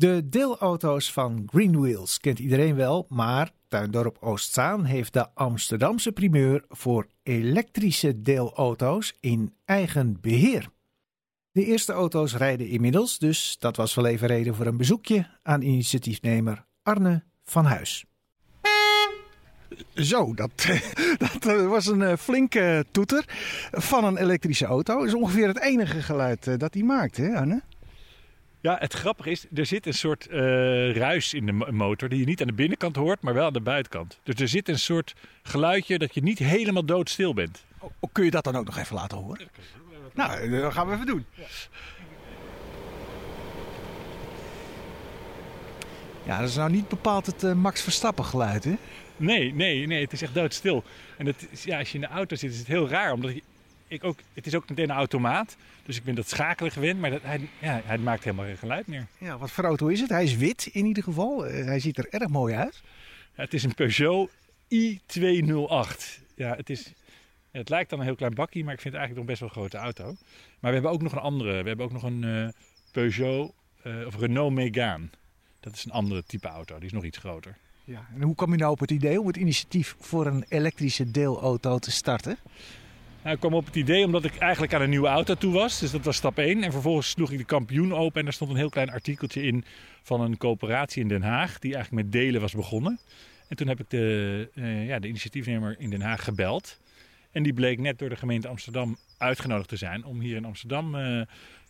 De deelauto's van Greenwheels kent iedereen wel, maar Tuindorp Oostzaan heeft de Amsterdamse primeur voor elektrische deelauto's in eigen beheer. De eerste auto's rijden inmiddels, dus dat was wel even reden voor een bezoekje aan initiatiefnemer Arne van Huis. Zo, dat, dat eh, was een eh, flinke toeter van een elektrische auto. Dat is ongeveer het enige geluid eh, dat hij maakt, hè Arne? Ja, het grappige is, er zit een soort ruis in de motor die je niet aan de binnenkant hoort, maar wel aan de buitenkant. Dus er zit een soort geluidje dat je niet helemaal doodstil bent. Oh, oh kun je dat dan ook nog even laten horen? Nou, dat gaan we even doen. Ja. Dat is nou niet bepaald het Max Verstappen geluid, hè? Nee, nee, nee. Het is echt doodstil. En het is, ja, als je in de auto zit, is het heel raar. Omdat ik, ook, het is ook meteen een automaat. Dus ik ben dat schakelen gewend. Maar dat, hij, ja, hij maakt helemaal geen geluid meer. Ja, wat voor auto is het? Hij is wit in ieder geval. Uh, hij ziet er erg mooi uit. Ja, het is een Peugeot i208. Ja, het, is, het lijkt dan een heel klein bakkie, maar ik vind het eigenlijk nog best wel een grote auto. Maar we hebben ook nog een andere. We hebben ook nog een uh, Peugeot uh, of Renault Megane. Dat is een andere type auto. Die is nog iets groter. Ja, en hoe kwam je nou op het idee om het initiatief voor een elektrische deelauto te starten? Nou, ik kwam op het idee omdat ik eigenlijk aan een nieuwe auto toe was. Dus dat was stap 1. En vervolgens sloeg ik de kampioen open en daar stond een heel klein artikeltje in van een coöperatie in Den Haag. Die eigenlijk met delen was begonnen. En toen heb ik de, uh, ja, de initiatiefnemer in Den Haag gebeld. En die bleek net door de gemeente Amsterdam uitgenodigd te zijn om hier in Amsterdam uh,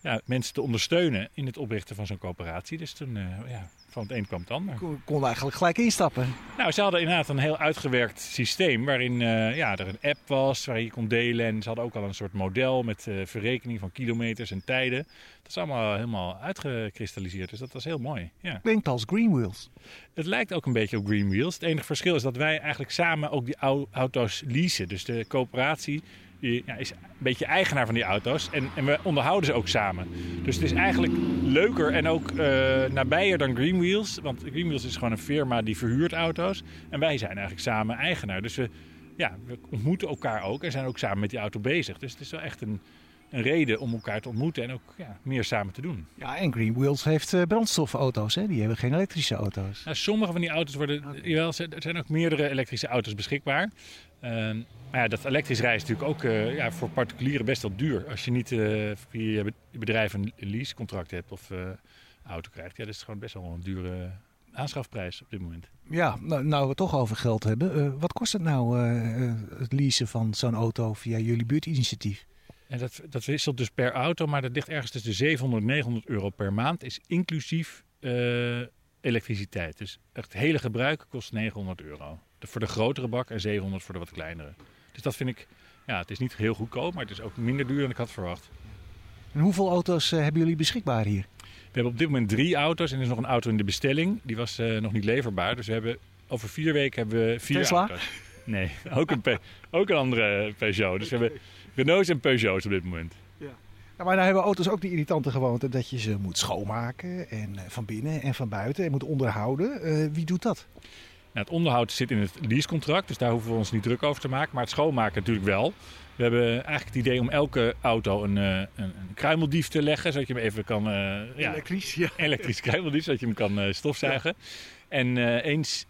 ja, mensen te ondersteunen in het oprichten van zo'n coöperatie. Dus toen uh, ja, van het een kwam het ander. Kon, kon eigenlijk gelijk instappen. Nou, ze hadden inderdaad een heel uitgewerkt systeem waarin uh, ja, er een app was waar je kon delen. En ze hadden ook al een soort model met uh, verrekening van kilometers en tijden. Dat is allemaal helemaal uitgekristalliseerd, dus dat was heel mooi. Ja. Klinkt als Greenwheels. Het lijkt ook een beetje op Greenwheels. Het enige verschil is dat wij eigenlijk samen ook die auto's leasen. Dus de coöperatie ja, is een beetje eigenaar van die auto's. En, en we onderhouden ze ook samen. Dus het is eigenlijk leuker en ook uh, nabijer dan Greenwheels. Want Greenwheels is gewoon een firma die verhuurt auto's. En wij zijn eigenlijk samen eigenaar. Dus we, ja, we ontmoeten elkaar ook en zijn ook samen met die auto bezig. Dus het is wel echt een, een reden om elkaar te ontmoeten en ook ja, meer samen te doen. Ja, en Greenwheels heeft uh, brandstofauto's, hè? die hebben geen elektrische auto's. Nou, sommige van die auto's worden, okay. jawel, er zijn ook meerdere elektrische auto's beschikbaar. Uh, maar ja, dat elektrisch rijden is natuurlijk ook uh, ja, voor particulieren best wel duur. Als je niet uh, via je bedrijf een leasecontract hebt of auto krijgt, ja, dat is gewoon best wel een dure aanschafprijs op dit moment. Ja, nou, nou we het toch over geld hebben. wat kost het nou, het leasen van zo'n auto via jullie buurtinitiatief? En dat, dat wisselt dus per auto, maar dat ligt ergens tussen 700 en 900 euro per maand. Is inclusief uh, elektriciteit. Dus echt hele gebruik kost 900 euro. De, voor de grotere bak en 700 voor de wat kleinere. Dus dat vind ik, ja, het is niet heel goedkoop, maar het is ook minder duur dan ik had verwacht. En hoeveel auto's uh, hebben jullie beschikbaar hier? We hebben op dit moment drie auto's en er is nog een auto in de bestelling. Die was uh, nog niet leverbaar. Dus we hebben, over vier weken hebben we vier Tesla? auto's. Nee, ook een, ook een andere Peugeot. Dus we hebben Renault's en Peugeot's op dit moment. Ja. Nou, maar nou hebben auto's ook die irritante gewoonte dat je ze moet schoonmaken. En uh, van binnen en van buiten. En moet onderhouden. Uh, wie doet dat? Nou, het onderhoud zit in het leasecontract. Dus daar hoeven we ons niet druk over te maken. Maar het schoonmaken natuurlijk wel. We hebben eigenlijk het idee om elke auto een, een, een kruimeldief te leggen. Zodat je hem even kan... Uh, elektrisch, ja. Elektrisch kruimeldief, zodat je hem kan stofzuigen. Ja. En eens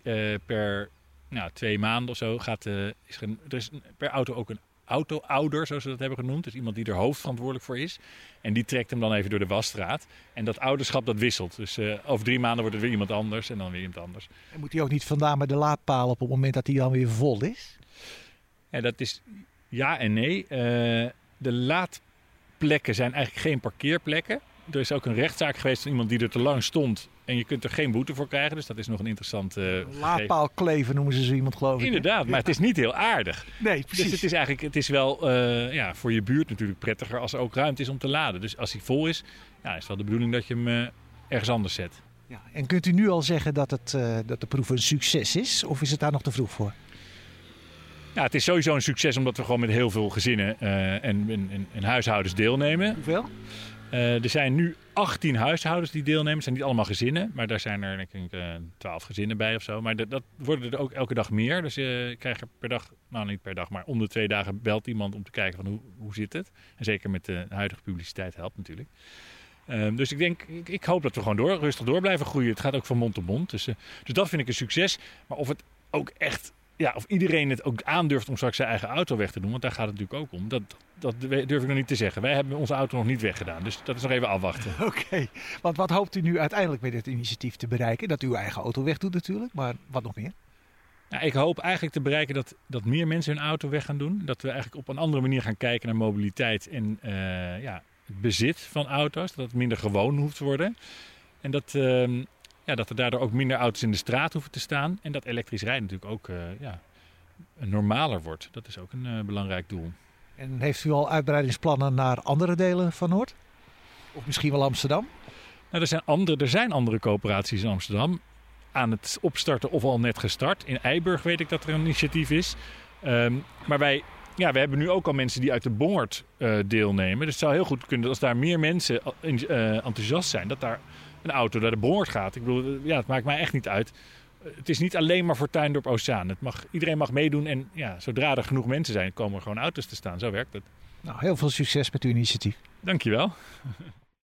per nou, twee maanden of zo gaat, is er, een, er is per auto ook een auto-ouder, zoals we dat hebben genoemd. Dus iemand die er hoofdverantwoordelijk voor is. En die trekt hem dan even door de wasstraat. En dat ouderschap dat wisselt. Dus uh, over drie maanden wordt het weer iemand anders en dan weer iemand anders. En moet hij ook niet vandaan met de laadpaal op het moment dat hij dan weer vol is? Ja, dat is ja en nee. Uh, de laadplekken zijn eigenlijk geen parkeerplekken. Er is ook een rechtszaak geweest van iemand die er te lang stond. En je kunt er geen boete voor krijgen. Dus dat is nog een interessant... Uh, Laadpaal kleven noemen ze zo iemand geloof ik. Inderdaad, maar het is niet heel aardig. Nee, precies. Dus het is eigenlijk het is wel uh, ja, voor je buurt natuurlijk prettiger als er ook ruimte is om te laden. Dus als hij vol is, ja, is het wel de bedoeling dat je hem uh, ergens anders zet. Ja, en kunt u nu al zeggen dat, het, dat de proef een succes is? Of is het daar nog te vroeg voor? Ja, het is sowieso een succes omdat we gewoon met heel veel gezinnen en, en, en huishoudens deelnemen. Hoeveel? Uh, er zijn nu 18 huishoudens die deelnemen. Het zijn niet allemaal gezinnen, maar daar zijn er denk ik uh, 12 gezinnen bij of zo. Maar dat, dat worden er ook elke dag meer. Dus je krijgt er per dag, nou niet per dag, maar om de twee dagen belt iemand om te kijken van hoe, hoe zit het. En zeker met de huidige publiciteit helpt natuurlijk. Ehm, dus ik denk, ik, ik, hoop dat we gewoon door, rustig door blijven groeien. Het gaat ook van mond tot mond. Dus, uh, dus dat vind ik een succes. Maar of het ook echt, ja, of iedereen het ook aandurft om straks zijn eigen auto weg te doen, want daar gaat het natuurlijk ook om. Dat, dat durf ik nog niet te zeggen. Wij hebben onze auto nog niet weggedaan. Dus dat is nog even afwachten. Oké, want wat hoopt u nu uiteindelijk met dit initiatief te bereiken? Dat u uw eigen auto weg doet natuurlijk, maar wat nog meer? Nou, ik hoop eigenlijk te bereiken dat, dat meer mensen hun auto weg gaan doen. Dat we eigenlijk op een andere manier gaan kijken naar mobiliteit en uh, ja, het bezit van auto's. Dat het minder gewoon hoeft te worden. En dat, uh, ja, dat er daardoor ook minder auto's in de straat hoeven te staan. En dat elektrisch rijden natuurlijk ook uh, ja, normaler wordt. Dat is ook een uh, belangrijk doel. En heeft u al uitbreidingsplannen naar andere delen van Noord? Of misschien wel Amsterdam? Nou, er, zijn andere, er zijn andere coöperaties in Amsterdam aan het opstarten of al net gestart. In Eiburg weet ik dat er een initiatief is. Um, maar wij, ja, we hebben nu ook al mensen die uit de Bongert uh, deelnemen. Dus het zou heel goed kunnen dat als daar meer mensen uh, enthousiast zijn, dat daar een auto naar de Bongert gaat. Ik bedoel, ja, het maakt mij echt niet uit. Het is niet alleen maar voor Tuindorp Oceaan. Het mag, iedereen mag meedoen en ja, zodra er genoeg mensen zijn, komen er gewoon auto's te staan. Zo werkt het. Nou, heel veel succes met uw initiatief. Dankjewel.